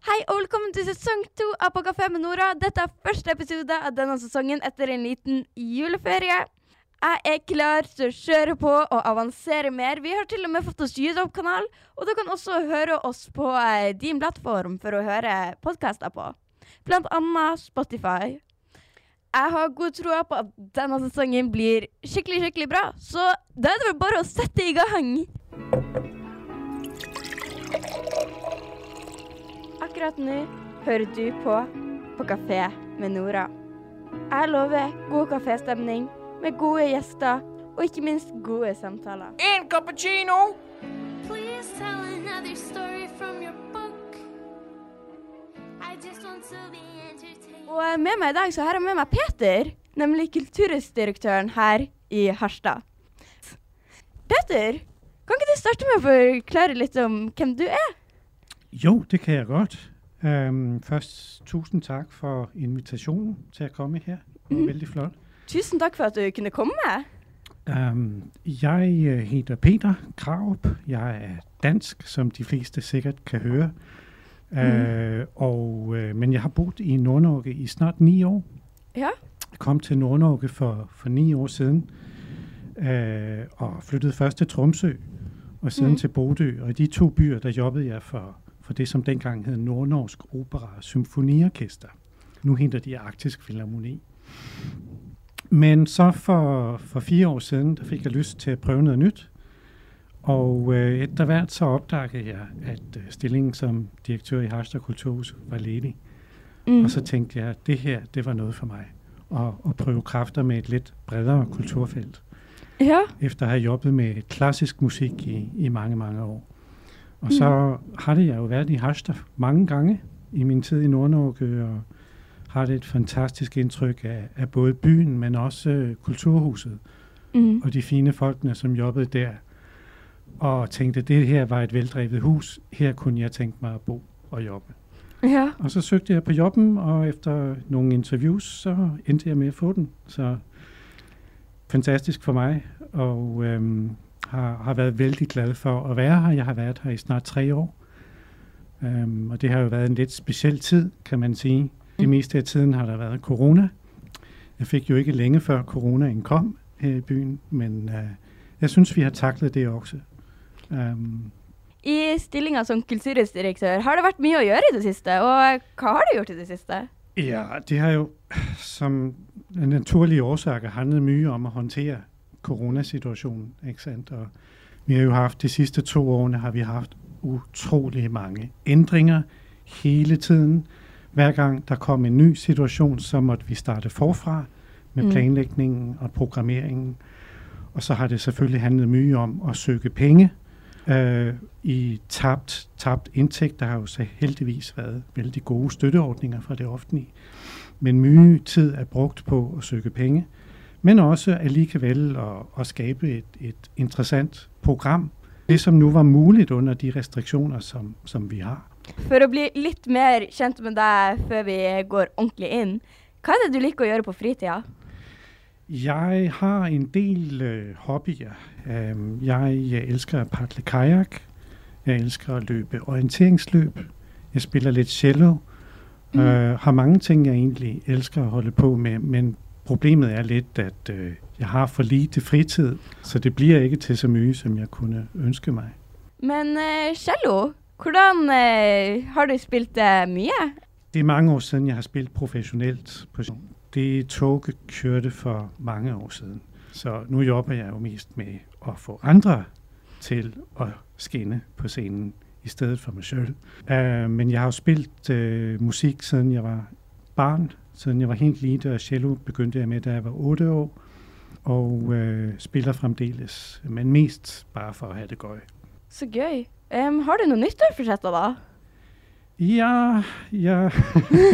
Hei og velkommen til sesong to av På kafé med Nora. Dette er første episode av denne sesongen etter en liten juleferie. Jeg er klar til å kjøre på og avansere mer. Vi har til og med fått oss YouTube-kanal, og du kan også høre oss på eh, din plattform for å høre podkaster på. Blant annet Spotify. Jeg har god tro på at denne sesongen blir skikkelig, skikkelig bra, så da er det vel bare å sette i gang. Akkurat nå hører du på På kafé med Nora. Jeg lover god kaféstemning med gode gjester og ikke minst gode samtaler. En cappuccino! Please tell another story from your book. I just want to be entertained. Og med meg i dag så har jeg med meg Peter, nemlig kulturhusdirektøren her i Harstad. Peter, kan ikke du starte med å forklare litt om hvem du er? Jo, det kan jeg godt. Um, først tusind tak for invitationen til at komme her. Det var Mhm. vældig flot. Tusen takk for at du kunne komme. Um, jeg øh, hedder Peter Kraup. Jeg er dansk, som de fleste sikkert kan høre. Uh, og, uh, men jeg har boet i Nord-Norge i snart ni år. Ja. Jeg kom til Nord-Norge for, for ni år siden øh, og flyttede først til Tromsø og siden mm. til Bodø. Og i de to byer, der jobbede jeg for, for det, som dengang hed Nordnorsk Opera Symfoniorkester. Nu hedder de Arktisk Filharmoni. Men så for, for fire år siden, der fik jeg lyst til at prøve noget nyt. Og øh, etter hvert så opdagede jeg, at øh, stillingen som direktør i Harstad Kulturhus var ledig. Mm. Og så tænkte jeg, at det her, det var noget for mig. Og, og prøve kræfter med et lidt bredere kulturfelt. Ja. Efter at have jobbet med klassisk musik i, i mange, mange år. Og så har det jeg jo været i Harstad mange gange i min tid i Nord-Norge, og har det et fantastisk indtryk af, af både byen, men også øh, kulturhuset Mm. og de fine folkene, som jobbede der. Og tænkte, at det her var et veldrevet hus. Her kunne jeg tænke mig at bo og jobbe. Ja. Og så søgte jeg på jobben, og efter nogle interviews, så endte jeg med at få den. Så fantastisk for mig, og øhm, har, har været vældig glad for at være her. Jeg har været her i snart tre år, øhm, og det har jo været en lidt speciel tid, kan man sige. Det Mm. meste af tiden har der været corona. Jeg fik jo ikke længe før coronaen kom her i byen, men øh, jeg synes, vi har taklet det også. Um, I stillinga som kulturhusdirektør, har det vært mye å gjøre i det siste? Og hva har du gjort i det siste? Ja, det har jo som en naturlige årsaker handlet mye om at håndtere coronasituationen, ikke sandt? Og vi har jo haft de sidste to årene har vi haft utrolig mange ændringer hele tiden. Hver gang der kom en ny situation, så måtte vi starte forfra med Mm. planlægningen og programmeringen. Og så har det selvfølgelig handlet mye om at søge penge øh, i tabt, tabt indtægt. Der har jo så heldigvis været vældig gode støtteordninger fra det offentlige. Men mye tid er brugt på at søge penge, men også allikevel at, at skabe et, et interessant program. Det som nu var muligt under de restriktioner, som, som vi har. For å bli litt mer kjent med deg før vi går ordentlig inn, hva er det du liker å gjøre på fritida? Jeg har en del øh, hobbyer. Øhm, jeg, jeg elsker at padle kajak. Jeg elsker at løbe orienteringsløb. Jeg spiller lidt cello. Mm. Øh, har mange ting, jeg egentlig elsker at holde på med, men problemet er lidt, at øh, jeg har for lite fritid, så det bliver ikke til så mye, som jeg kunne ønske mig. Men uh, cello, hvordan eh, har du spilt det mye? Det er mange år siden, jeg har spillet professionelt. På det toget kørte for mange år siden. Så nu jobber jeg jo mest med at få andre til at skinne på scenen i stedet for mig selv. Uh, men jeg har jo spillet uh, musik, siden jeg var barn. Siden jeg var helt lille, og cello begyndte jeg med, da jeg var 8 år. Og uh, spiller fremdeles, men mest bare for at have det gøy. Så gøy. Em, har du noe nyttårsforsetter, da? Ja, ja.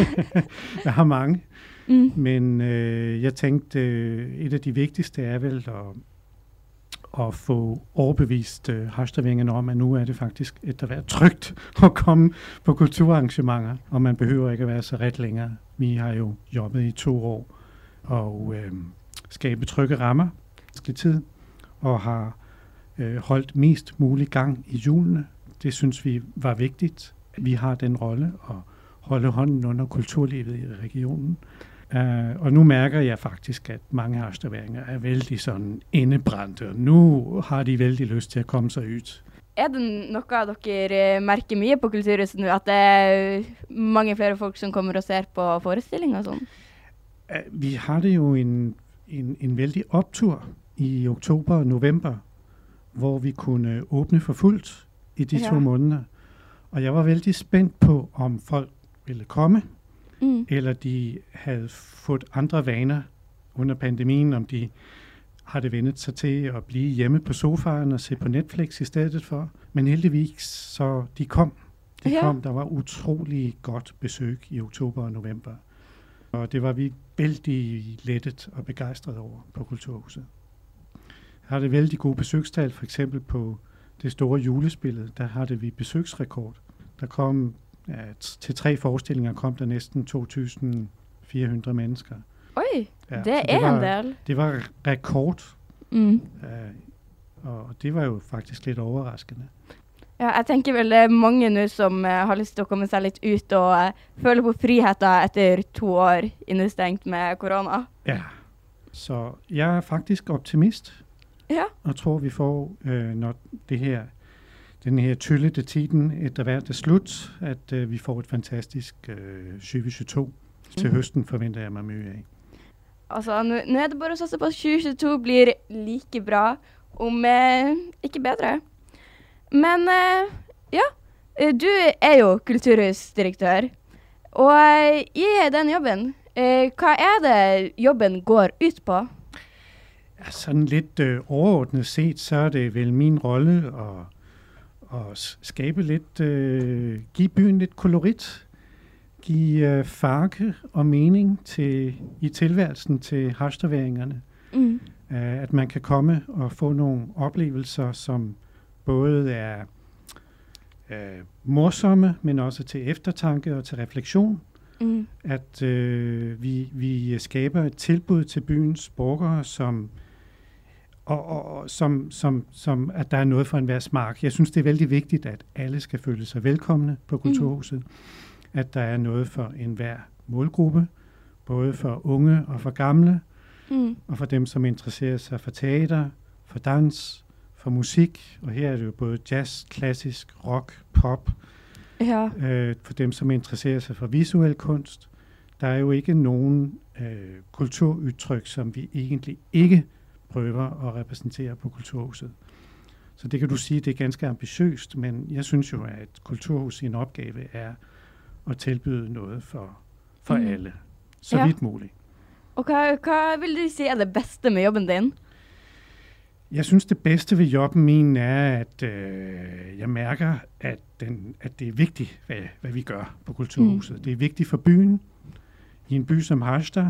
jeg har mange. Mm. Men øh, jeg tænkte, øh, et af de vigtigste er vel at, at få overbevist øh, hashtagvingerne om, at nu er det faktisk et være trygt at komme på kulturarrangementer, og man behøver ikke at være så ret længere. Vi har jo jobbet i to år og øh, skabe trygge rammer i tid, og har øh, holdt mest mulig gang i julene. Det synes vi var vigtigt, vi har den rolle at holde hånden under kulturlivet i regionen. Uh, og nu mærker jeg faktisk, at mange harsterværinger er vældig sådan indebrændte, og nu har de vældig lyst til at komme sig ud. Er det noe dere eh, merker mye på Kulturhuset nå? At det er mange flere folk som kommer og ser på forestillinger og sånn? Uh, vi har det jo en, en, en vældig optur i oktober og november, hvor vi kunne åbne for fuldt i de Ja. to måneder. Og jeg var vældig spændt på, om folk ville komme, Mm. eller de havde fået andre vaner under pandemien, om de havde vendt sig til at blive hjemme på sofaen og se på Netflix i stedet for. Men heldigvis, så de kom. De Ja. kom. Der var utrolig godt besøg i oktober og november. Og det var vi vældig lettet og begejstret over på Kulturhuset. Her har det vældig gode besøgstal, for eksempel på det store julespillet, der har det vi besøgsrekord. Der kom ja, til tre forestillinger kom der næsten 2.400 mennesker. Oi, Ja, det er en del. Det var rekord, Mm. øh, og det var jo faktisk lidt overraskende. Ja, jeg tenker vel det er mange nå som eh, har lyst til å komme seg litt ut og eh, føle på friheten etter to år innestengt med korona. Ja, så jeg er faktisk optimist, Ja. og tror vi får, øh, når det her, den her tyllete tiden etter hvert er slut, at øh, vi får et fantastisk øh, 2022. Til Mhm. høsten forventer jeg mig mye af. Altså, nå nå er det bare å satse på at 2022 blir like bra, om eh, ikke bedre. Men eh, ja, eh, du er jo kulturhusdirektør. Og eh, i den jobben, eh, hva er det jobben går ut på? Ja, sådan lidt øh, overordnet set, så er det vel min rolle at, at skabe lidt, øh, give byen lidt kolorit, give øh, farke og mening til, i tilværelsen til harsterværingerne. Mm. Øh, at man kan komme og få nogle oplevelser, som både er øh, morsomme, men også til eftertanke og til refleksion. Mm. At øh, vi, vi skaber et tilbud til byens borgere, som og, og som, som, som at der er noget for enhver smag. Jeg synes, det er vældig vigtigt, at alle skal føle sig velkomne på Kulturhuset. At der er noget for enhver målgruppe, både for unge og for gamle, Mm. og for dem, som interesserer sig for teater, for dans, for musik. Og her er det jo både jazz, klassisk, rock, pop. Ja. Øh, for dem, som interesserer sig for visuel kunst. Der er jo ikke nogen øh, kulturudtryk, som vi egentlig ikke prøver at repræsentere på Kulturhuset. Så det kan du sige, det er ganske ambitiøst, men jeg synes jo, at kulturhus en opgave er at tilbyde noget for, for Mm. alle. Så Ja. vidt muligt. Og hva, hva vil du si er det beste med jobben din? Jeg synes, det bedste ved jobben min er, at øh, jeg mærker, at, den, at det er vigtigt, hvad, hvad vi gør på Kulturhuset. Mm. Det er vigtigt for byen. I en by som Harstad,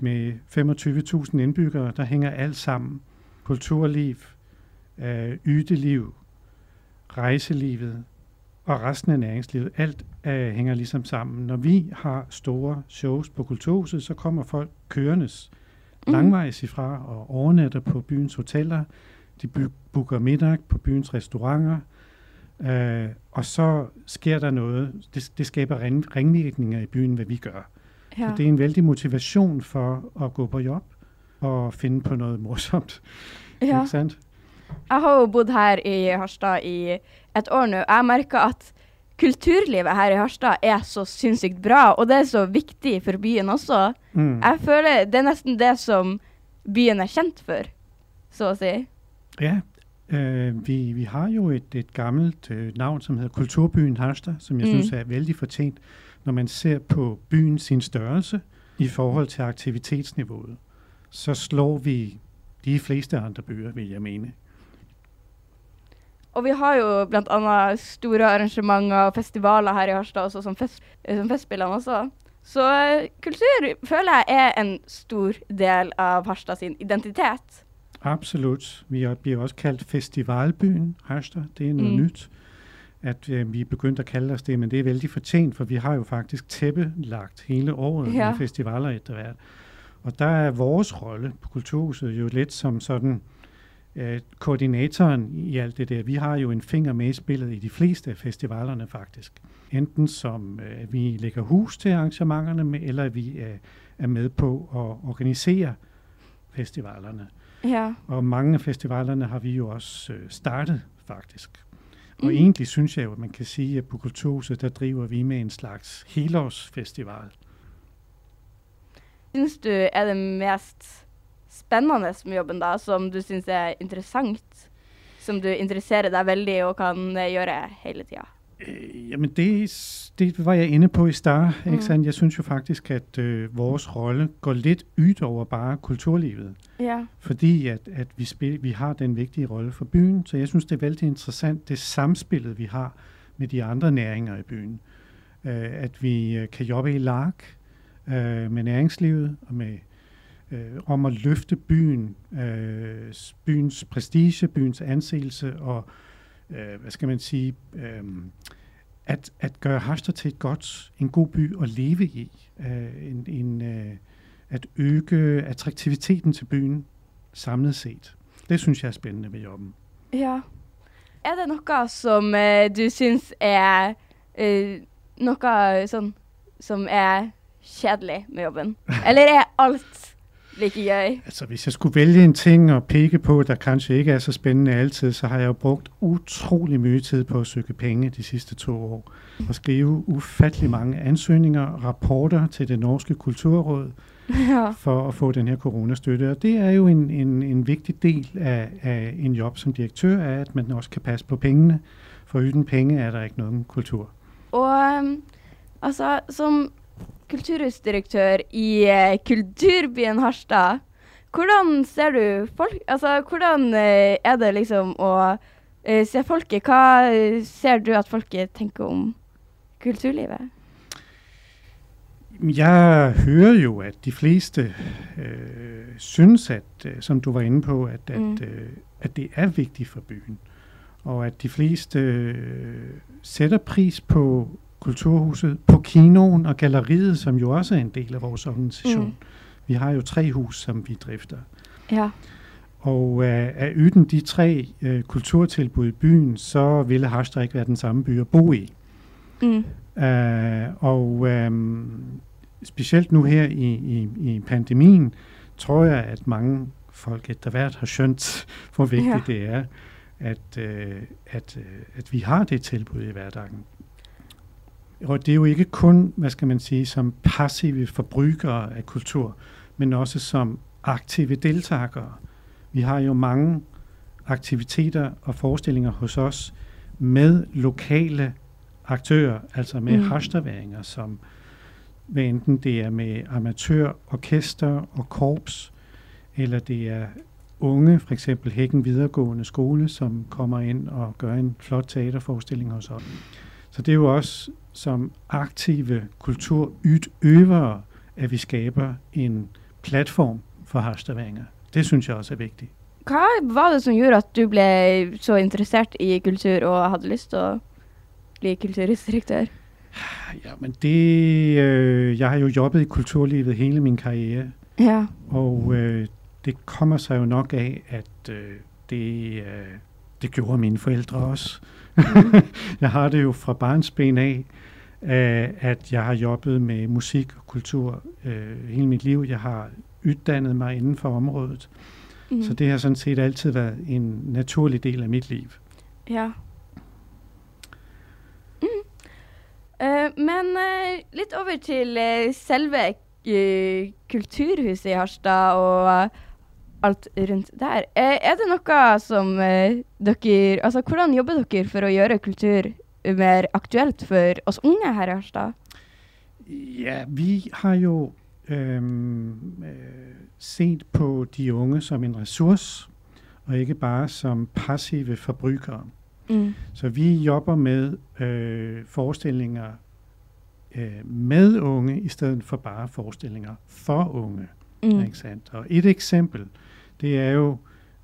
med 25.000 indbyggere, der hænger alt sammen. Kulturliv, øh, ydeliv, rejselivet og resten af næringslivet. Alt øh, hænger ligesom sammen. Når vi har store shows på Kulturhuset, så kommer folk kørendes Mm. langvejs ifra og overnatter på byens hoteller. De by- booker middag på byens restauranter. Øh, og så sker der noget. Det, det skaber ring, ringvirkninger i byen, hvad vi gør. Ja. Så det er en vældig motivation for at gå på job og finde på noget morsomt. ja. Ikke sandt? Jeg har jo bodd her i Harstad i et år nå. Jeg merker at kulturlivet her i Harstad er så sinnssykt bra, og det er så viktig for byen også. Mm. Jeg føler det er nesten det som byen er kjent for, så å si. Ja, øh, vi, vi har jo et, et gammelt øh, navn, som hedder Kulturbyen Harstad, som jeg mm. synes er vældig fortjent, når man ser på byen sin størrelse i forhold til aktivitetsniveauet. Så slår vi de fleste andre byer, vil jeg mene. Og vi har jo blant annet store arrangementer og festivaler her i Harstad også, som, fest, eh, som Festspillene også. Så eh, kultur føler jeg er en stor del av Harstad sin identitet. Absolut. Vi er, bliver også kaldt Festivalbyen Harstad. Det er noget mm. nyt, at øh, vi er begyndt at kalde os det, men det er vældig fortjent, for vi har jo faktisk tæppelagt hele året Ja. med festivaler etter hvert. Og der er vores rolle på Kulturhuset jo lidt som sådan øh, koordinatoren i alt det der. Vi har jo en finger med i spillet i de fleste af festivalerne faktisk. Enten som øh, vi lægger hus til arrangementerne, med, eller vi er, er med på at organisere festivalerne. Ja. Og mange af festivalerne har vi jo også øh, startet faktisk. Og Mm. egentlig synes jeg jo, at man kan sige, at på Kulturhuset, der driver vi med en slags helårsfestival. Syns du er det mest spennende med jobben, da, som du syns er interessant? Som du interesserer deg veldig og kan eh, gjøre hele tida? Øh, jamen det, det var jeg inde på i start. Mm. Mm. Ikke sandt? Jeg synes jo faktisk, at øh, vores rolle går lidt ud over bare kulturlivet. Ja. Fordi at, at vi, spil, vi har den vigtige rolle for byen. Så jeg synes, det er vældig interessant, det samspillet, vi har med de andre næringer i byen. Øh, at vi øh, kan jobbe i lag øh, med næringslivet og med øh, om at løfte byen, øh, byens prestige, byens anseelse og øh, øh, hvad skal man sige, øh, at, at gøre Harster til et godt, en god by at leve i. Øh, en, en, øh, at øge attraktiviteten til byen samlet set. Det synes jeg er spændende ved jobben. ja. Er det noget, som øh, du synes er øh, noget, øh, sådan, som er kedeligt med jobben? Eller er alt like gøy? Altså, hvis jeg skulle vælge en ting og peke på, der kanskje ikke er så spændende altid, så har jeg jo brugt utrolig mye tid på at søge penge de sidste to år. Og skrive ufattelig mange ansøgninger og rapporter til det norske kulturråd ja. for at få den her coronastøtte. Og det er jo en, en, en vigtig del af, af en jobb som direktør, er, at man også kan passe på pengene. For uden penge er der ikke nogen kultur. Og um, altså, som kulturhusdirektør i eh, kulturbyen Harstad, hvordan ser du folk Altså, hvordan eh, er det liksom å eh, se folket? Hva eh, ser du at folket tenker om kulturlivet? Jeg hører jo, at de fleste øh, synes, at, øh, som du var inde på, at, at, Mm. øh, at det er vigtigt for byen. Og at de fleste øh, sætter pris på kulturhuset, på kinoen og galleriet, som jo også er en del af vores organisation. Mm. Vi har jo tre hus, som vi drifter. Ja. Og øh, af yden de tre øh, kulturtilbud i byen, så ville Harstad ikke være den samme by at bo i. Mm. Uh, og um, specielt nu her i, i, i pandemien, tror jeg, at mange folk etter hvert har skjønt, hvor vigtigt Ja. det er, at, uh, at, uh, at vi har det tilbud i hverdagen. Og det er jo ikke kun, hvad skal man sige, som passive forbrugere af kultur, men også som aktive deltagere. Vi har jo mange aktiviteter og forestillinger hos os med lokale aktører, altså med Mm. som hvad enten det er med amatørorkester og korps, eller det er unge, for eksempel Hækken videregående skole, som kommer ind og gør en flot teaterforestilling hos os. Så det er jo også som aktive kulturudøvere, at vi skaber en platform for harsterværinger. Det synes jeg også er vigtigt. Hva var det som gjorde at du ble så interessert i kultur og hadde lyst til å bli kulturhusdirektør? Ja, men det, øh, jeg har jo jobbet i kulturlivet hele min karriere, Ja. og øh, det kommer sig jo nok af, at øh, det, øh, det gjorde mine forældre også. jeg har det jo fra barnsben af, at jeg har jobbet med musik og kultur øh, hele mit liv. Jeg har uddannet mig inden for området, Mm. så det har sådan set altid været en naturlig del af mit liv. Ja. Mm. Eh, men eh, litt over til eh, selve eh, kulturhuset i Harstad og eh, alt rundt der. Eh, er det noe som eh, dere Altså, hvordan jobber dere for å gjøre kultur mer aktuelt for oss unge her i Harstad? Ja, vi har jo øhm, øh, set på de unge som en ressource, og ikke bare som passive forbrugere. Mm. Så vi jobber med øh, forestillinger øh, med unge, i stedet for bare forestillinger for unge. Mm. Ikke sandt? Og et eksempel, det er jo,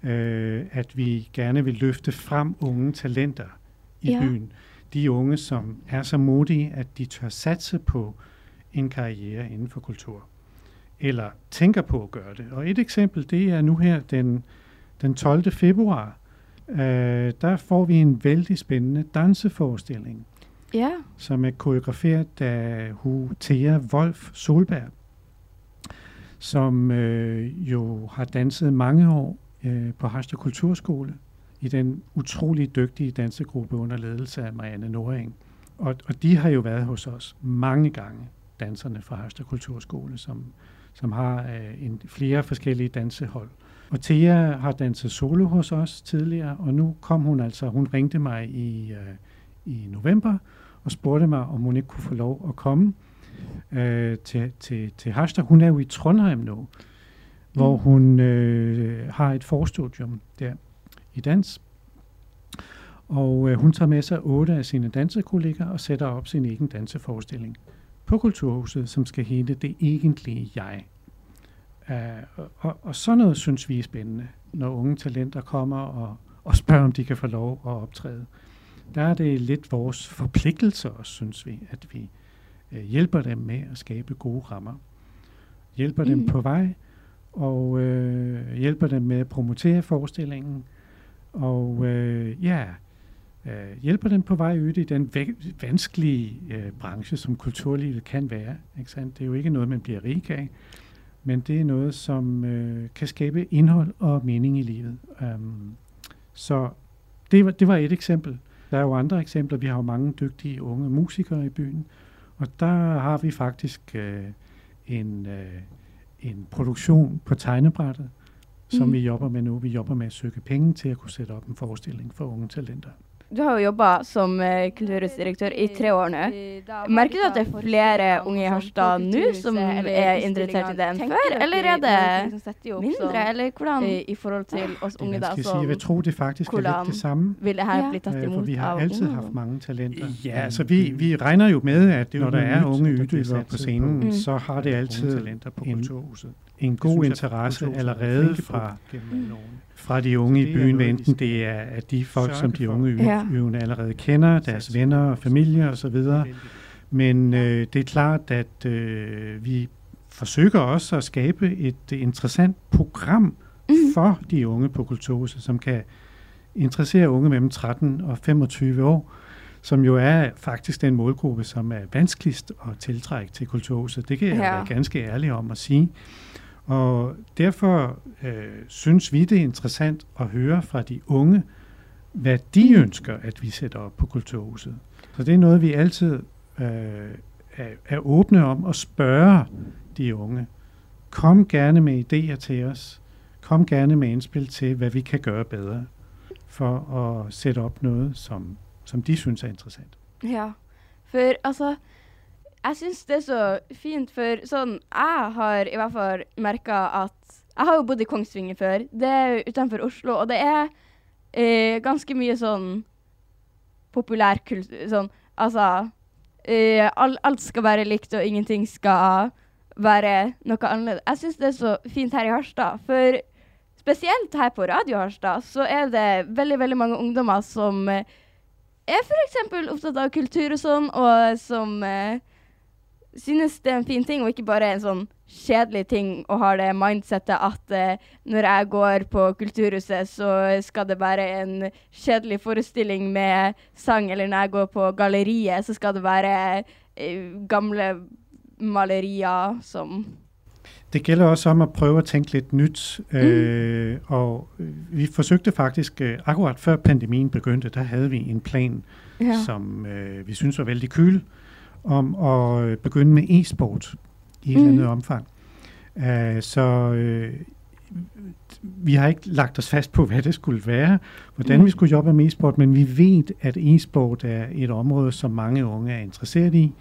øh, at vi gerne vil løfte frem unge talenter i Ja. byen. De unge, som er så modige, at de tør satse på en karriere inden for kultur. Eller tænker på at gøre det. Og et eksempel, det er nu her den, den 12. februar, øh, der får vi en vældig spændende danseforestilling, Ja. som er koreograferet af Hu Thea Wolf Solberg, som øh, jo har danset mange år øh, på Harstad Kulturskole i den utrolig dygtige dansegruppe under ledelse af Marianne Noring. Og, og de har jo været hos os mange gange, danserne fra Harstad Kulturskole, som, som har øh, en, flere forskellige dansehold. Og Thea har danset solo hos os tidligere, og nu kom hun altså, hun ringte mig i, øh, i november og spurgte mig, om hun ikke kunne få lov at komme øh, til, til, til Harstad. Hun er jo i Trondheim nu, hvor Mm. hun øh, har et forstudium der i dans. Og øh, hun tager med sig otte af sine dansekolleger og sætter op sin egen danseforestilling på Kulturhuset, som skal hedde Det Egentlige Jeg. Uh, og, og sådan noget synes vi er spændende, når unge talenter kommer og, og spørger, om de kan få lov at optræde. Der er det lidt vores forpligtelse også, synes vi, at vi øh, hjælper dem med at skabe gode rammer. Hjælper dem Mm. på vej, og øh, hjælper dem med at promotere forestillingen, og øh, ja, øh, hjælper dem på vej ud i den væ- vanskelige øh, branche, som kulturlivet kan være. Ikke sandt? Det er jo ikke noget, man bliver rig af, men det er noget, som øh, kan skabe indhold og mening i livet. Um, så det var, det var et eksempel. Der er jo andre eksempler. Vi har jo mange dygtige unge musikere i byen, og der har vi faktisk øh, en, øh, en produktion på tegnebrættet, som Mhm. vi jobber med nu. Vi jobber med at søge penge til at kunne sætte op en forestilling for unge talenter. Du har jo jobba som eh, kulturhusdirektør i tre år nå. Merker du at det er flere unge i Harstad nå som er interessert i det enn før, eller er det mindre, eller hvordan? eh, i forhold til oss Det er unge, da, som Jeg vil tro, det faktisk er lidt hvordan det samme. vil det her bli tatt Øh, for imot vi har unge. haft mange talenter. Ja, Ja, altså vi, vi regner jo med, at når der er unge udøvere på scenen, Mm. så har det altid talenter på en, Kulturhuset. En god interesse allerede fra, fra de unge i byen, hvad enten det er at de folk, som de unge Ja. udøvende allerede kender, deres venner og familie osv. Men øh, det er klart, at øh, vi forsøger også at skabe et interessant program Mhm. for de unge på Kulturhuset, som kan interessere unge mellem 13 og 25 år, som jo er faktisk den målgruppe, som er vanskeligst at tiltrække til Kulturhuset. Det kan jeg Ja. være ganske ærlig om at sige. Og derfor øh, synes vi, det er interessant at høre fra de unge, hvad de ønsker, at vi sætter op på Kulturhuset. Så det er noget, vi altid øh, er, er åbne om at spørge de unge. Kom gerne med idéer til os. Kom gerne med indspil til, hvad vi kan gøre bedre for at sætte op noget, som, som de synes er interessant. Ja, for altså jeg syns det er så fint, for sånn Jeg har i hvert fall merka at Jeg har jo bodd i Kongsvinger før. Det er utenfor Oslo, og det er eh, ganske mye sånn populærkultur Sånn altså eh, all, Alt skal være likt, og ingenting skal være noe annerledes. Jeg syns det er så fint her i Harstad, for spesielt her på Radio Harstad så er det veldig, veldig mange ungdommer som eh, er f.eks. opptatt av kultur og sånn, og som eh, synes det er en fin ting, og ikke bare en sånn kjedelig ting å ha det mindsettet at eh, når jeg går på Kulturhuset, så skal det være en kjedelig forestilling med sang, eller når jeg går på galleriet, så skal det være eh, gamle malerier som Det gælder også om at prøve at tænke lidt nyt, øh, og vi forsøgte faktisk, øh, akkurat før pandemien begyndte, der havde vi en plan, Ja. som øh, vi synes var vældig kyl, om at øh, begynde med e-sport i et eller andet Mhm. omfang. Uh, så øh, vi har ikke lagt os fast på, hvad det skulle være, hvordan Mhm. vi skulle jobbe med e-sport, men vi ved, at e-sport er et område, som mange unge er interesseret i,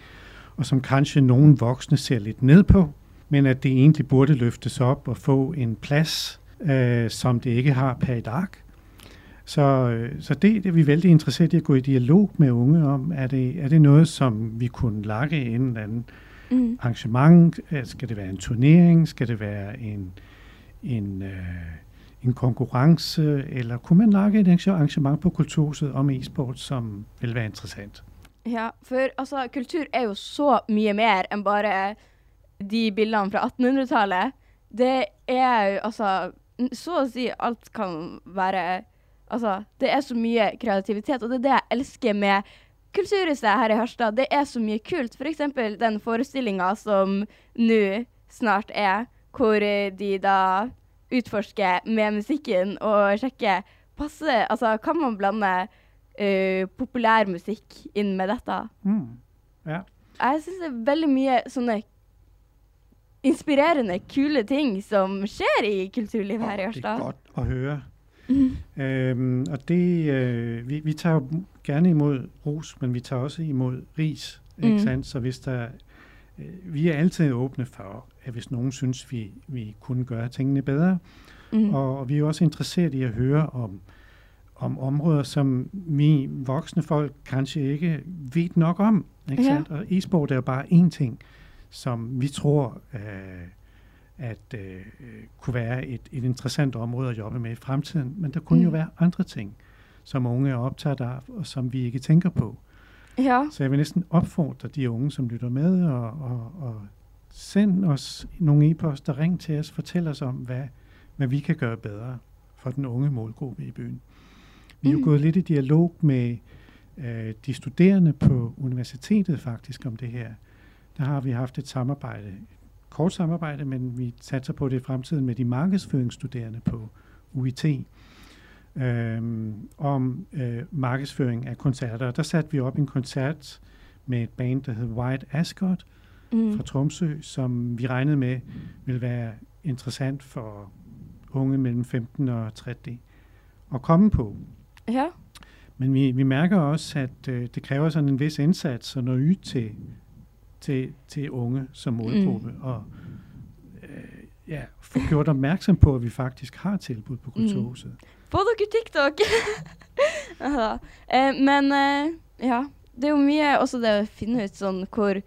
og som kanskje nogle voksne ser lidt ned på, men at det egentlig burde løftes op og få en plads, øh, som det ikke har per i dag. Så, øh, så det, det er vi vældig interesseret i at gå i dialog med unge om. Er det, er det noget, som vi kunne lage en eller anden Mm. arrangement? Øh, Skal det være en turnering? Skal det være en, en, øh, en konkurrence? Eller kunne man lage et arrangement på Kulturhuset om e-sport, som vil være interessant? Ja, for altså, kultur er jo så mye mer enn bare de bildene fra 1800-tallet. Det er jo altså så å si alt kan være Altså, det er så mye kreativitet, og det er det jeg elsker med Kulturhuset her i Harstad. Det er så mye kult. For eksempel den forestillinga som nå snart er, hvor eh, de da utforsker med musikken og sjekker passer Altså, kan man blande uh, populær musikk inn med dette? Mm. Ja. Jeg syns det er veldig mye sånne inspirerende, kule ting som skjer i kulturlivet her i Det er Harstad. godt at høre. Øhm, og det, øh, vi, vi tager jo gerne imod ros, men vi tager også imod ris. Ikke Mm. sandt? Så hvis der, øh, vi er altid åbne for, at hvis nogen synes, vi, vi kunne gøre tingene bedre, Mm. og, og vi er også interesseret i at høre om, om områder, som vi voksne folk kanskje ikke ved nok om. Ikke Ja. sandt? Og e-sport er jo bare én ting, som vi tror øh, at øh, kunne være et, et interessant område at jobbe med i fremtiden. Men der kunne mm. jo være andre ting, som unge er optaget af, og som vi ikke tænker på. Ja. Så jeg vil næsten opfordre de unge, som lytter med, og, og, og send os nogle e-poster, ring til os, fortæl os om, hvad, hvad vi kan gøre bedre for den unge målgruppe i byen. Vi er jo Mm. gået lidt i dialog med øh, de studerende på universitetet faktisk om det her. Der har vi haft et samarbejde, kort samarbejde, men vi satser på det i fremtiden med de markedsføringsstuderende på UIT øhm, om øh, markedsføring af koncerter. Og der satte vi op en koncert med et band, der hed White Ascot Mm. fra Tromsø, som vi regnede med ville være interessant for unge mellem 15 og 30 at komme på. Ja. Men vi, vi mærker også, at øh, det kræver sådan en vis indsats at nå ud til, til, til unge som målgruppe, mm. og øh, ja, få gjort opmærksom på, at vi faktisk har tilbud på Kulturhuset. Få dere TikTok! ja. eh, men eh, ja, det er jo mye også det å finne ut sånn hvor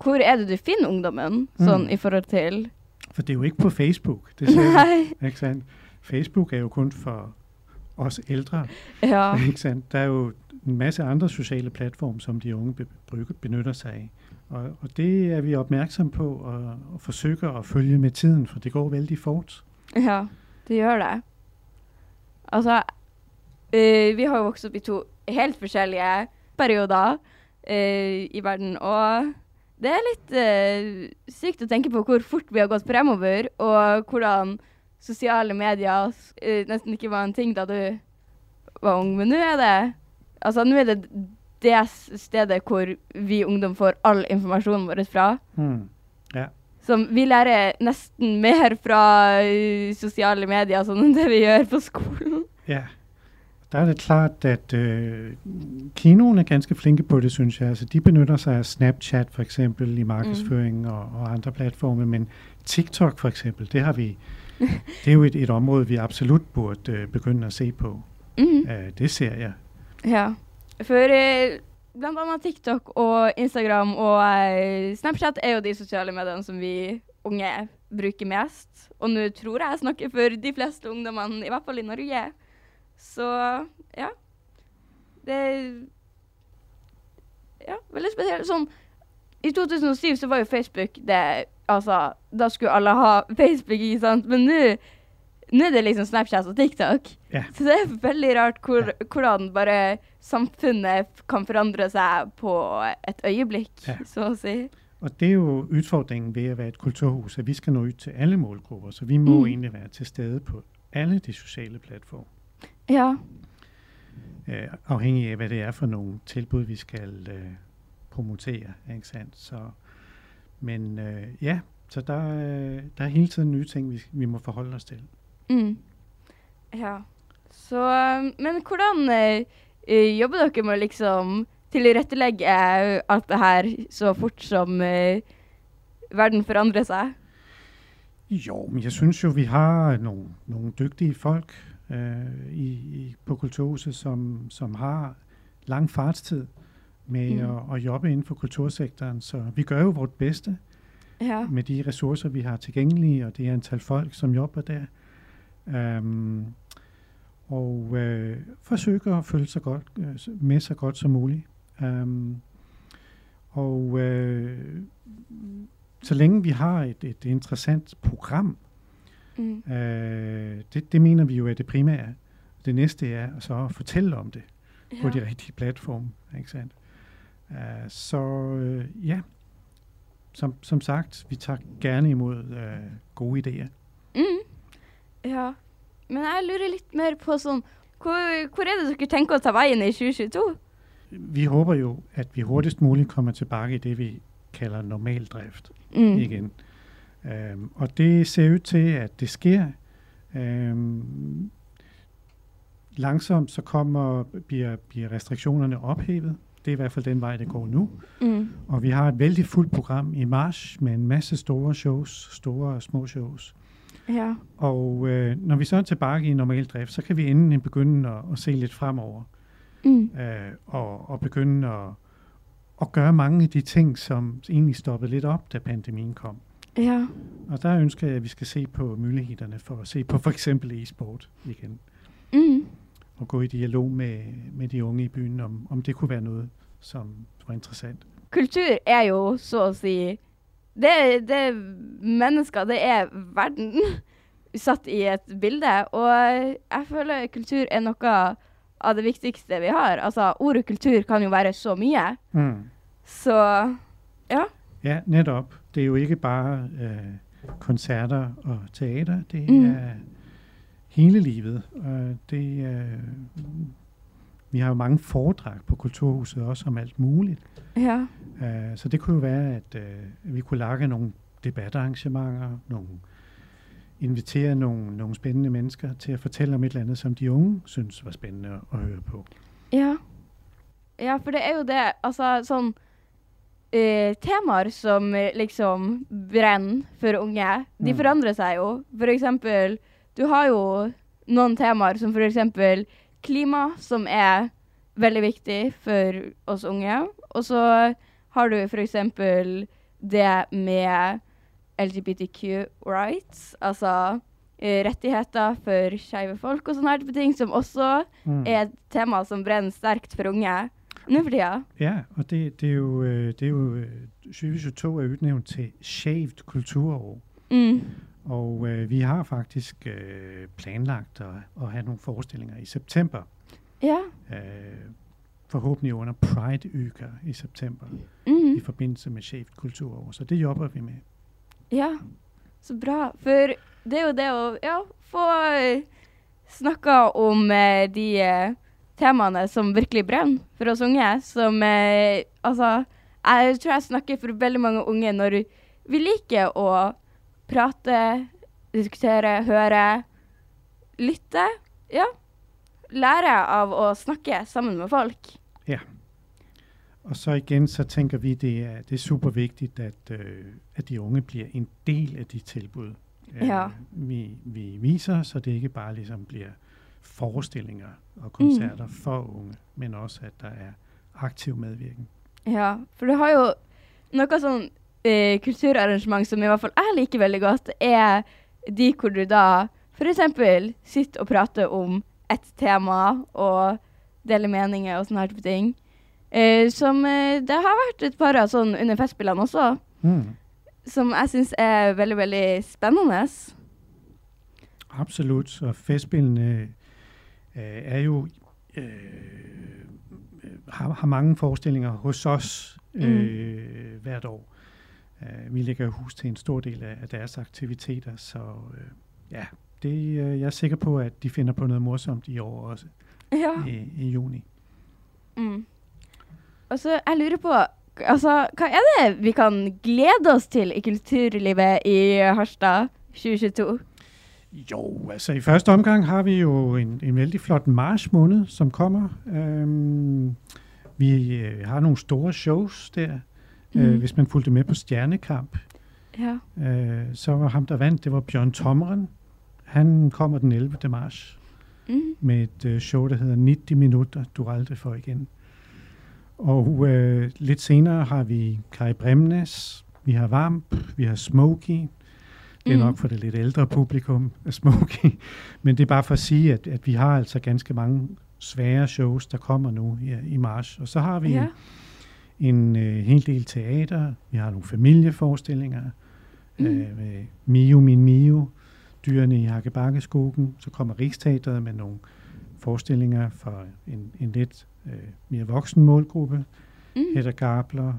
Hvor er det du finner ungdommen, sånn Mm. i forhold til For det er jo ikke på Facebook, det ser Nei. ikke sandt? Facebook er jo kun for os ældre, Ja. ikke sandt? Der er jo en masse andre sociale platforme, som de unge benytter sig af. Og, og det er vi opmærksom på og, og forsøger at følge med tiden, for det går vældig fort. Ja, det gør det. Altså, eh, vi har jo vokset op i to helt forskellige perioder eh, i verden, og det er lidt øh, sykt at tænke på hvor fort vi har gået fremover, og hvordan sociale medier øh, næsten ikke var en ting da du var ung, men nu er det Altså, nå er det det stedet hvor vi ungdom får all informasjonen vår fra. Hmm. Ja. Som vi lærer nesten mer fra eh, sosiale medier sånn enn det vi gjør på skolen. Ja, der er det klart, at øh, kinoen er ganske flinke på det, synes jeg. Altså, de benytter sig af Snapchat for eksempel i markedsføring og, og andre platforme, men TikTok for eksempel, det har vi, det er jo et, et område, vi absolut burde øh, begynde at se på. Mhm. Øh, det ser jeg. Ja. For eh, blant annet TikTok og Instagram og eh, Snapchat er jo de sosiale mediene som vi unge bruker mest. Og nå tror jeg jeg snakker for de fleste ungdommene, i hvert fall i Norge. Så ja. Det Ja, veldig spesielt. Sånn I 2007 så var jo Facebook det Altså, da skulle alle ha Facebook, ikke sant? Men nå nå er det liksom Snapchat og TikTok. Ja. Så det er veldig rart hvor, hvordan bare samfunnet kan forandre seg på et øyeblikk, Ja. så å si. Og det er jo udfordringen ved at være et kulturhus, at vi skal nå ud til alle målgrupper, så vi må Mm. egentlig være til stede på alle de sociale platforme. Ja. øh, afhængig af, hvad det er for nogle tilbud, vi skal øh, promotere. Ikke sandt? Så, men øh, ja, så der, der er hele tiden nye ting, vi, vi må forholde os til. Mm. Ja. Så um, Men hvordan eh, eh, jobber dere med å liksom tilrettelegge eh, alt det her så fort som eh, verden forandrer seg? Jo, men jeg synes jo, vi har nogle, nogle dygtige folk øh, i, i, på Kulturhuset, som, som har lang fartstid med Mm. mm. at, at jobbe inden for kultursektoren. Så vi gør jo vort bedste Ja. med de ressourcer, vi har tilgængelige, og det antal folk, som jobber der. Øhm, og øh, forsøger at følge sig godt, øh, med så godt som muligt. Øhm, og øh, så længe vi har et, et interessant program, Mm. Øh, det, det mener vi jo er det primære. Det næste er så at fortælle om det på de rigtige platforme. Ikke sandt? Uh, så øh, ja, som, som sagt, vi tager gerne imod øh, gode idéer. Mm. Ja. Men jeg lurer litt mer på sånn hvor, hvor er det dere tenker å ta veien i 2022? Vi håber jo, at vi hurtigst muligt kommer tilbage i det, vi kalder normal drift Mm. igen. Um, og det ser ud til, at det sker. Um, langsomt så kommer, bliver, bliver restriktionerne ophævet. Det er i hvert fald den vej, det går nu. Mm. Og vi har et vældig fuldt program i marts med en masse store shows, store og små shows. Ja. Og øh, når vi så er tilbage i normal drift, så kan vi endelig begynde at, at se lidt fremover. Mm. Øh, og, og begynde at, at gøre mange af de ting, som egentlig stoppede lidt op, da pandemien kom. Ja. Og der ønsker jeg, at vi skal se på mulighederne for at se på for eksempel e-sport igen. Mm. Og gå i dialog med, med de unge i byen, om, om det kunne være noget, som var interessant. Kultur er jo så å si Det, det er mennesker, det er verden satt i et bilde. Og jeg føler kultur er noe av det viktigste vi har. Altså, ordet kultur kan jo være så mye. Mm. Så ja. Ja, netop. Det er jo ikke bare øh, koncerter og teater, det Mm. er hele livet. Og det, øh, vi har jo mange foredrag på Kulturhuset også om alt muligt. Ja. Øh, så det kunne jo være, at øh, vi kunne lage nogle debatarrangementer, nogle, invitere nogle, nogle spændende mennesker til at fortælle om et eller andet, som de unge synes var spændende at, høre på. Ja. Ja, for det er jo det. Altså sånn eh, Temaer som eh, liksom brenner for unge, de Mm. forandrer seg jo. For eksempel Du har jo noen temaer som for eksempel klima, som er veldig viktig for oss unge. Og så har du eksempel det med LGBTQ rights, altså eh, rettigheter for skeive folk og sånne type ting, som også Mm. er et tema som brenner sterkt for unge nå for tida. Ja, og det, det er jo, øh, det er jo øh, 2022 er udnævnt til Shaved Kulturår. Mm. Og øh, vi har faktisk øh, planlagt at, at have nogle forestillinger i september. Ja. Øh, forhåbentlig under Pride-uker i september Mhm. i forbindelse med Shaved Kulturår. Så det jobber vi med. Ja. Så bra. For det er jo det å ja, få eh, snakka om eh, de eh, temaene som virkelig brenner for oss unge. Som eh, Altså, jeg tror jeg snakker for veldig mange unge når vi liker å prate, diskutere, høre, lytte. Ja. Lære av å snakke sammen med folk. Og så igen, så tænker vi, det er, det er super vigtigt, at, øh, at de unge bliver en del af de tilbud, øh, Ja. vi, vi viser, så det ikke bare ligesom bliver forestillinger og koncerter mm. for unge, men også, at der er aktiv medvirken. Ja, for du har jo noe sånn eh, kulturarrangement som i hvert fall jeg liker veldig godt, er de hvor du da f.eks. sitter og prater om ett tema og deler meninger og sånne her type ting. Eh, som eh, Det har vært et par av sånn under Festspillene også, Mm. som jeg syns er veldig, veldig spennende. Absolut, og festspillene øh, er jo øh, har, har mange forestillinger hos os øh, mm. hvert år. Øh, vi lægger hus til en stor del af, af deres aktiviteter, så øh, ja, det, øh, jeg er sikker på, at de finder på noget morsomt i år også Ja. i, i juni. Mm. Og så jeg lurer på Altså, hva er det vi kan glede oss til i kulturlivet i Harstad 2022? Jo, altså i første omgang har vi jo en, en vældig flot march måned, som kommer. Øhm, vi øh, har nogle store shows der. Mm. Øh, hvis man fulgte med på Stjernekamp, Ja. øh, så var ham, der vandt, det var Bjørn Tommeren. Han kommer den 11. marts Mm. med et øh, show, der hedder 90 minutter, du aldrig får igen. Og øh, lidt senere har vi Kai Bremnes, vi har Vamp, vi har Smokey. Det er Mm. nok for det lidt ældre publikum af Smokey. Men det er bare for at sige, at, at vi har altså ganske mange svære shows, der kommer nu i, i marts. Og så har vi Ja. En, øh, hel del teater. Vi har nogle familieforestillinger. Mm. Øh, med Mio, min Mio. dyrene i Hakkebakkeskogen. Så kommer Riksteatret med nogle forestillinger for en, en lidt øh, mere voksen målgruppe. Mm. Hedder Gabler.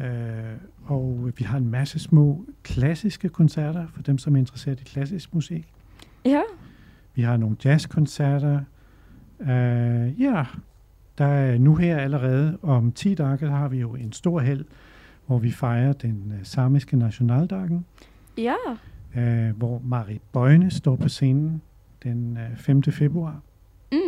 Øh, og vi har en masse små klassiske koncerter for dem, som er interesseret i klassisk musik. Ja. Vi har nogle jazzkoncerter. Øh, ja, der er nu her allerede om 10 dage, har vi jo en stor held, hvor vi fejrer den øh, samiske nationaldagen, Ja. øh, hvor Marit Bøjne står på scenen den øh, 5. februar. Mm.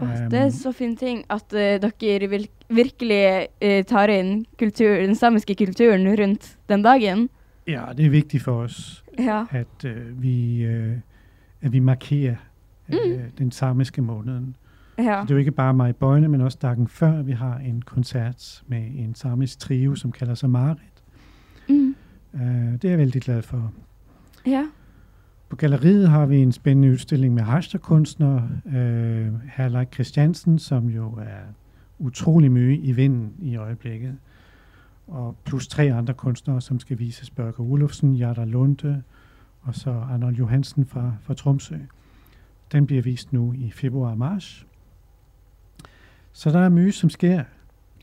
Åh, det er så fin ting at eh, dere vil virkelig eh, tar inn kultur, den samiske kulturen rundt den dagen. Ja, det er vigtigt for os, Ja. at øh, vi, øh, at vi markerer øh, Mm. den samiske måneden. Ja. Det er jo ikke bare Marit Bøjne, men også dagen før, vi har en koncert med en samisk trio, som kalder sig Marit. Mm. Øh, det er jeg vældig glad for. Ja. På galleriet har vi en spændende udstilling med Hashtag-kunstnere. Øh, Herleik Christiansen, som jo er utrolig mye i vinden i øjeblikket. Og plus tre andre kunstnere, som skal vises. Børge Olufsen, Jarda Lunde og så Arnold Johansen fra, fra Tromsø. Den bliver vist nu i februar og marts. Så der er mye, som sker.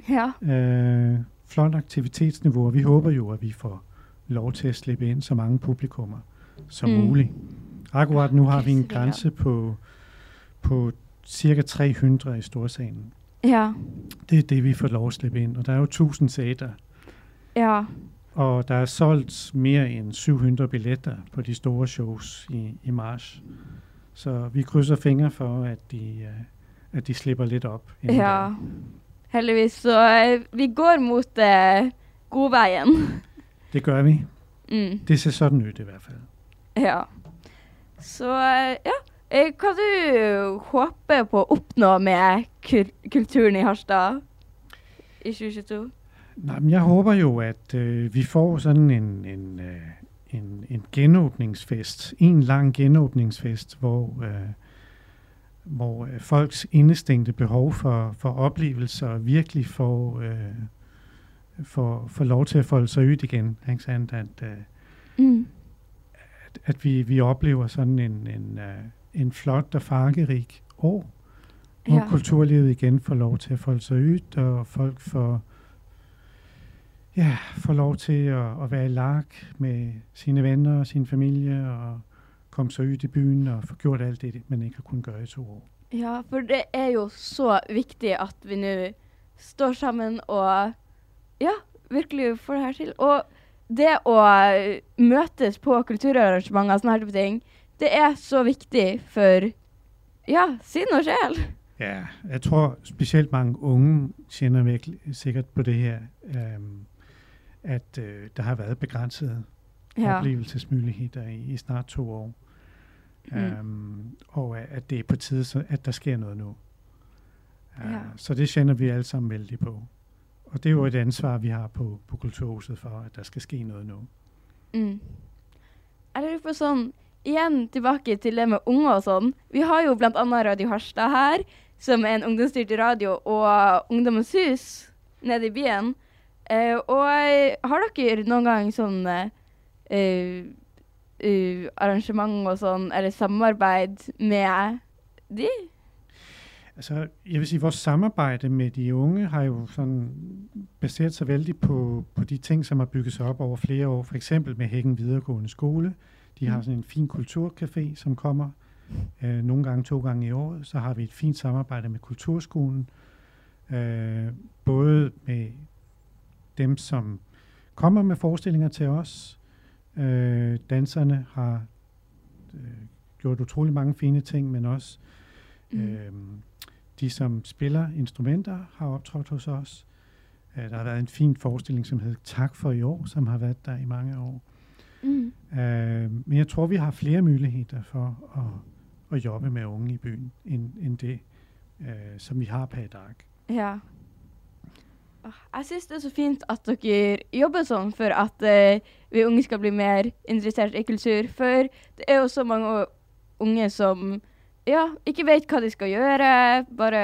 Ja. Øh, flot aktivitetsniveau, og vi håber jo, at vi får lov til at slippe ind så mange publikummer som Mm. muligt. Akkurat nu har vi en grænse på, på cirka 300 i storsalen. Ja. Det er det, vi får lov at slippe ind, og der er jo 1000 sæter. Ja. Og der er solgt mere end 700 billetter på de store shows i, i marts. Så vi krydser fingre for, at de, uh, at de slipper lidt op. Ja. da. Heldigvis. Så eh, vi går mot eh, godveien. Det gør vi. Mm. Det ser sådan ud i hvert fald. Ja. Så eh, ja. Eh, Hva du håper på å oppnå med kul kulturen i Harstad i 2022? Nej, men jeg håber jo, at øh, vi får sådan en, en, øh, en, en genåbningsfest, en lang genåbningsfest, hvor, øh, hvor øh, folks indestængte behov for, for oplevelser virkelig får, øh, får, får lov til at folde sig ud igen. Ikke sandt? At, øh, Mm. at, at vi, vi oplever sådan en, en, øh, en flot og farverig år, hvor Ja. kulturlivet igen får lov til at folde sig ud, og folk får, ja, får lov til at, at være i lag med sine venner og sin familie, og komme sig ud i byen og få gjort alt det, man ikke har kunnet gøre i to år. Ja, for det er jo så viktig at vi nå står sammen og ja, virkelig får det her til. Og det å eh, møtes på kulturarrangementer og sånne her type ting, det er så viktig for ja, sinn og sjel. Ja, jeg tror specielt mange unge kender virkelig sikkert på det her, øhm, at øh, der har været begrænsede Ja. oplevelsesmuligheder i, i snart to år. Mm. Øhm, og at, det er på tide, så, at der sker noget nu. Uh, Ja. Så det kender vi alle sammen vældig på. Og det er jo et ansvar, vi har på, på Kulturhuset for, at der skal ske noget nu. Mm. Jeg lurer på sånn, igjen tilbake til det med unge og sånn. Vi har jo blant annet Radio Harstad her, som er en ungdomsstyrt radio, og Ungdommens hus nede i byen. Eh, og har dere noen gang sånn eh, eh, eh, arrangement og sånn, eller samarbeid med de? Altså, jeg vil sige, vores samarbejde med de unge har jo sådan baseret sig vældig på, på de ting, som har bygget sig op over flere år. For eksempel med Hækken Videregående Skole. De har Mm. sådan en fin kulturcafé, som kommer øh, nogle gange to gange i året. Så har vi et fint samarbejde med Kulturskolen. Øh, både med dem, som kommer med forestillinger til os. Øh, danserne har øh, gjort utrolig mange fine ting, men også Mm. Øhm, de, som spiller instrumenter, har optrådt hos os. Øh, der har været en fin forestilling, som hedder Tak for i år, som har været der i mange år. Mm. Øh, men jeg tror, vi har flere muligheder for at, at jobbe med unge i byen, end, end det, øh, som vi har per i dag. Ja. Jeg syns det er så fint at dere jobber sånn for at uh, vi unge skal bli mer interessert i kultur. For det er jo så mange unge som ja, ikke vet hva de skal gjøre, bare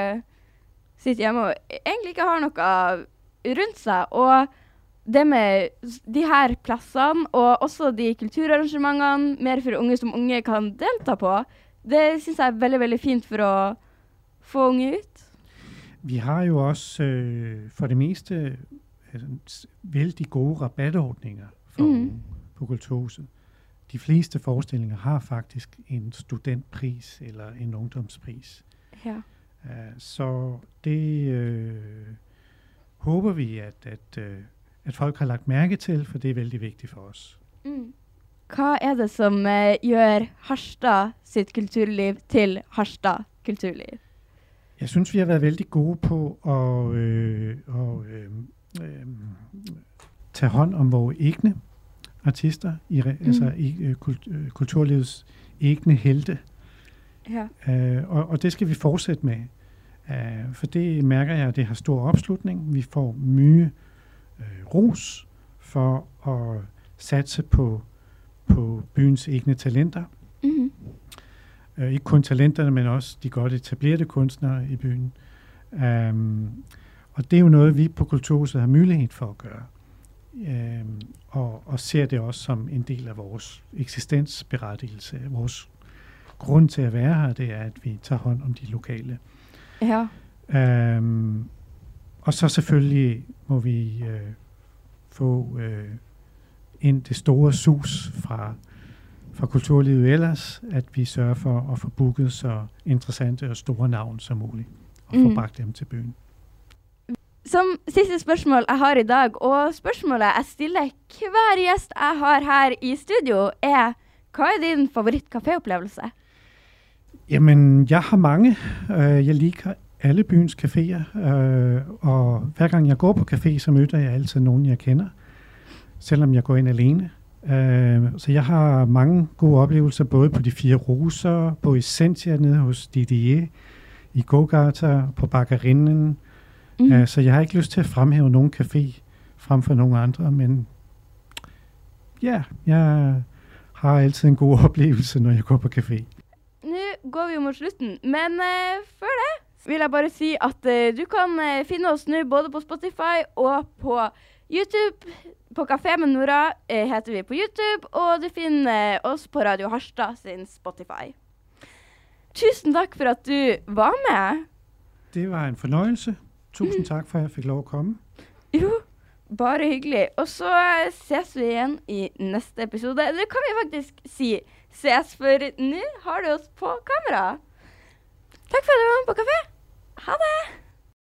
sitter hjemme og egentlig ikke har noe rundt seg. Og det med de her plassene, og også de kulturarrangementene, mer for unge som unge kan delta på, det syns jeg er veldig, veldig fint for å få unge ut. Vi har jo også øh, for det meste altså, vældig gode rabatordninger for mm. på Kulturhuset. De fleste forestillinger har faktisk en studentpris eller en ungdomspris. Ja. Uh, så det øh, håber vi, at, at, øh, at folk har lagt mærke til, for det er vældig vigtigt for os. Mm. Hva er det som eh, gjør Harstad sitt kulturliv til Harstad kulturliv? Jeg synes, vi har været vældig gode på at, øh, at øh, øh, tage hånd om vores egne artister, i, mm. altså i øh, kult, øh, kulturlivets egne helte. Ja. Øh, og, og det skal vi fortsætte med. Øh, for det mærker jeg, at det har stor opslutning. Vi får mye øh, ros for at satse på, på byens egne talenter. Øh, ikke kun talenterne, men også de godt etablerede kunstnere i byen. Um, og det er jo noget, vi på Kulturhuset har mulighed for at gøre. Um, og, og ser det også som en del af vores eksistensberettigelse. Vores grund til at være her, det er, at vi tager hånd om de lokale. Ja. Um, og så selvfølgelig må vi øh, få øh, ind det store sus fra, fra kulturlivet ellers, at vi sørger for at få booket så interessante og store navn som muligt, og få Mm. bragt dem til byen. Som siste spørsmål jeg har i dag, og spørsmålet jeg stiller hver gjest jeg har her i studio, er hva er din favoritt-kaféopplevelse? Jamen, jeg har mange. Øh, jeg liker alle byens caféer, øh, og hver gang jeg går på café, så møder jeg altid nogen, jeg kender, selvom jeg går ind alene. Øh, så jeg har mange gode oplevelser, både på de fire roser, på Essentia nede hos Didier, i Gogata, på Bakkerinden. Mm. Øh, så jeg har ikke lyst til at fremhæve nogen café frem for nogen andre, men ja, jeg har altid en god oplevelse, når jeg går på café. Nå går vi jo mot slutten, men eh, før det vil jeg bare si at eh, du kan eh, finne oss nå både på Spotify og på YouTube. På Kafé med Nora eh, heter vi på YouTube, og du finner oss på Radio Harstad sin Spotify. Tusen takk for at du var med. Det var en fornøjelse. Tusind tak for, at jeg fik lov at komme. Jo, bare hyggelig. Og så eh, ses vi igjen i neste episode. Eller kan vi faktisk si ses, for nå har du oss på kamera. Takk for at du var med på kafé. Ha det!